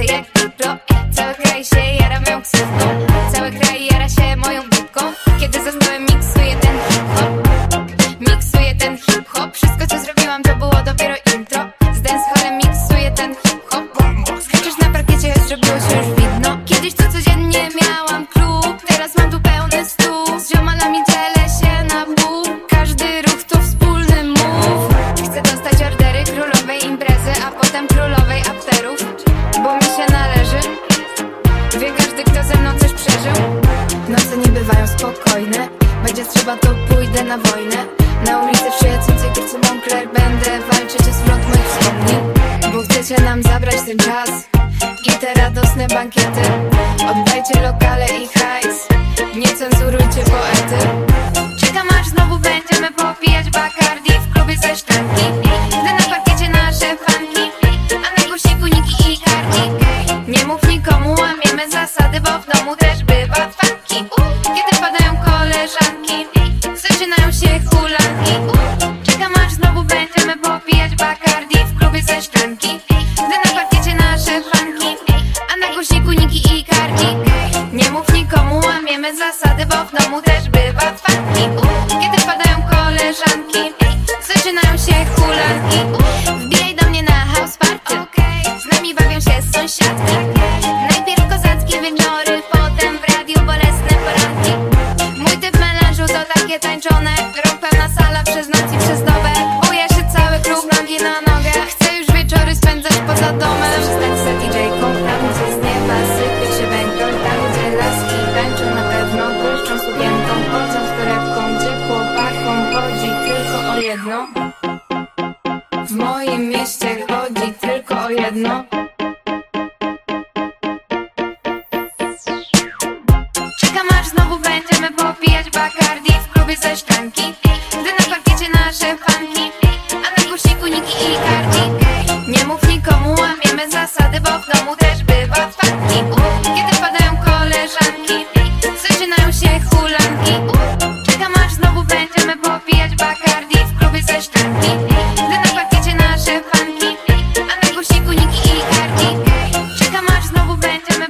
lecę jak pro Cały kraj się jara moją ksywką. Cały kraj jara się moją dupką Kiedy zasnąłem miksuję ten hip-hop. Miksuję ten hip-hop. Wszystko co zrobiłam to było dopiero intro. Z dancehallem miksuję ten hip-hop. Skaczesz na parkiecie, zrobiło się już widno Kiedyś to codziennie miałam klub. Teraz mam tu pełny stół. Z ziomalami dzielę afterów Bo mi się należy. Wie każdy kto ze mną coś przeżył? Noce nie bywają spokojne Będzie trzeba to pójdę na wojnę. Na ulicy w szyjacącej kurce Moncler Będę walczyć o zwrot moich wspomnień. Bo chcecie nam zabrać ten czas I te radosne bankiety. Oddajcie lokale i hajs Nie cenzurujcie poety Bo w domu też bywa fanki Kiedy padają koleżanki Zaczynają się hulanki. Czekam aż znowu będziemy popijać Bacardi W klubie ze szklanki. Gdy na parkiecie nasze fanki A na głośniku Niki i Cardi. Nie mów nikomu, łamiemy zasady Bo w domu też bywa fanki Kiedy padają koleżanki sąsiadki. Najpierw kozackie wieczory Potem w radiu bolesne poranki. Mój typ melanżu to takie tańczone. Rąk pełna sala przez noc i przez dobę. Buje się cały klub nogi na nogę. Chcę już wieczory spędzać poza domem. Przestać za DJ-ką Tam gdzie z nieba sypie się węgiel Tam gdzie laski tańczą na pewno Błyszczą sukienką, chodzą z torebką Gdzie chłopakom chodzi tylko o jedno. W moim mieście chodzi tylko o jedno będziemy popijać Bacardi w klubie ze szklanki. Gdy na parkiecie nasze fanki A na głośniku Niki i Cardi Nie mów nikomu, łamiemy zasady Bo w domu też bywa fanki Kiedy padają koleżanki Zaczynają się hulanki. Czekam aż znowu będziemy popijać Bacardi w klubie ze szklanki. Gdy na parkiecie nasze fanki A na głośniku Niki i Cardi Czekam aż znowu będziemy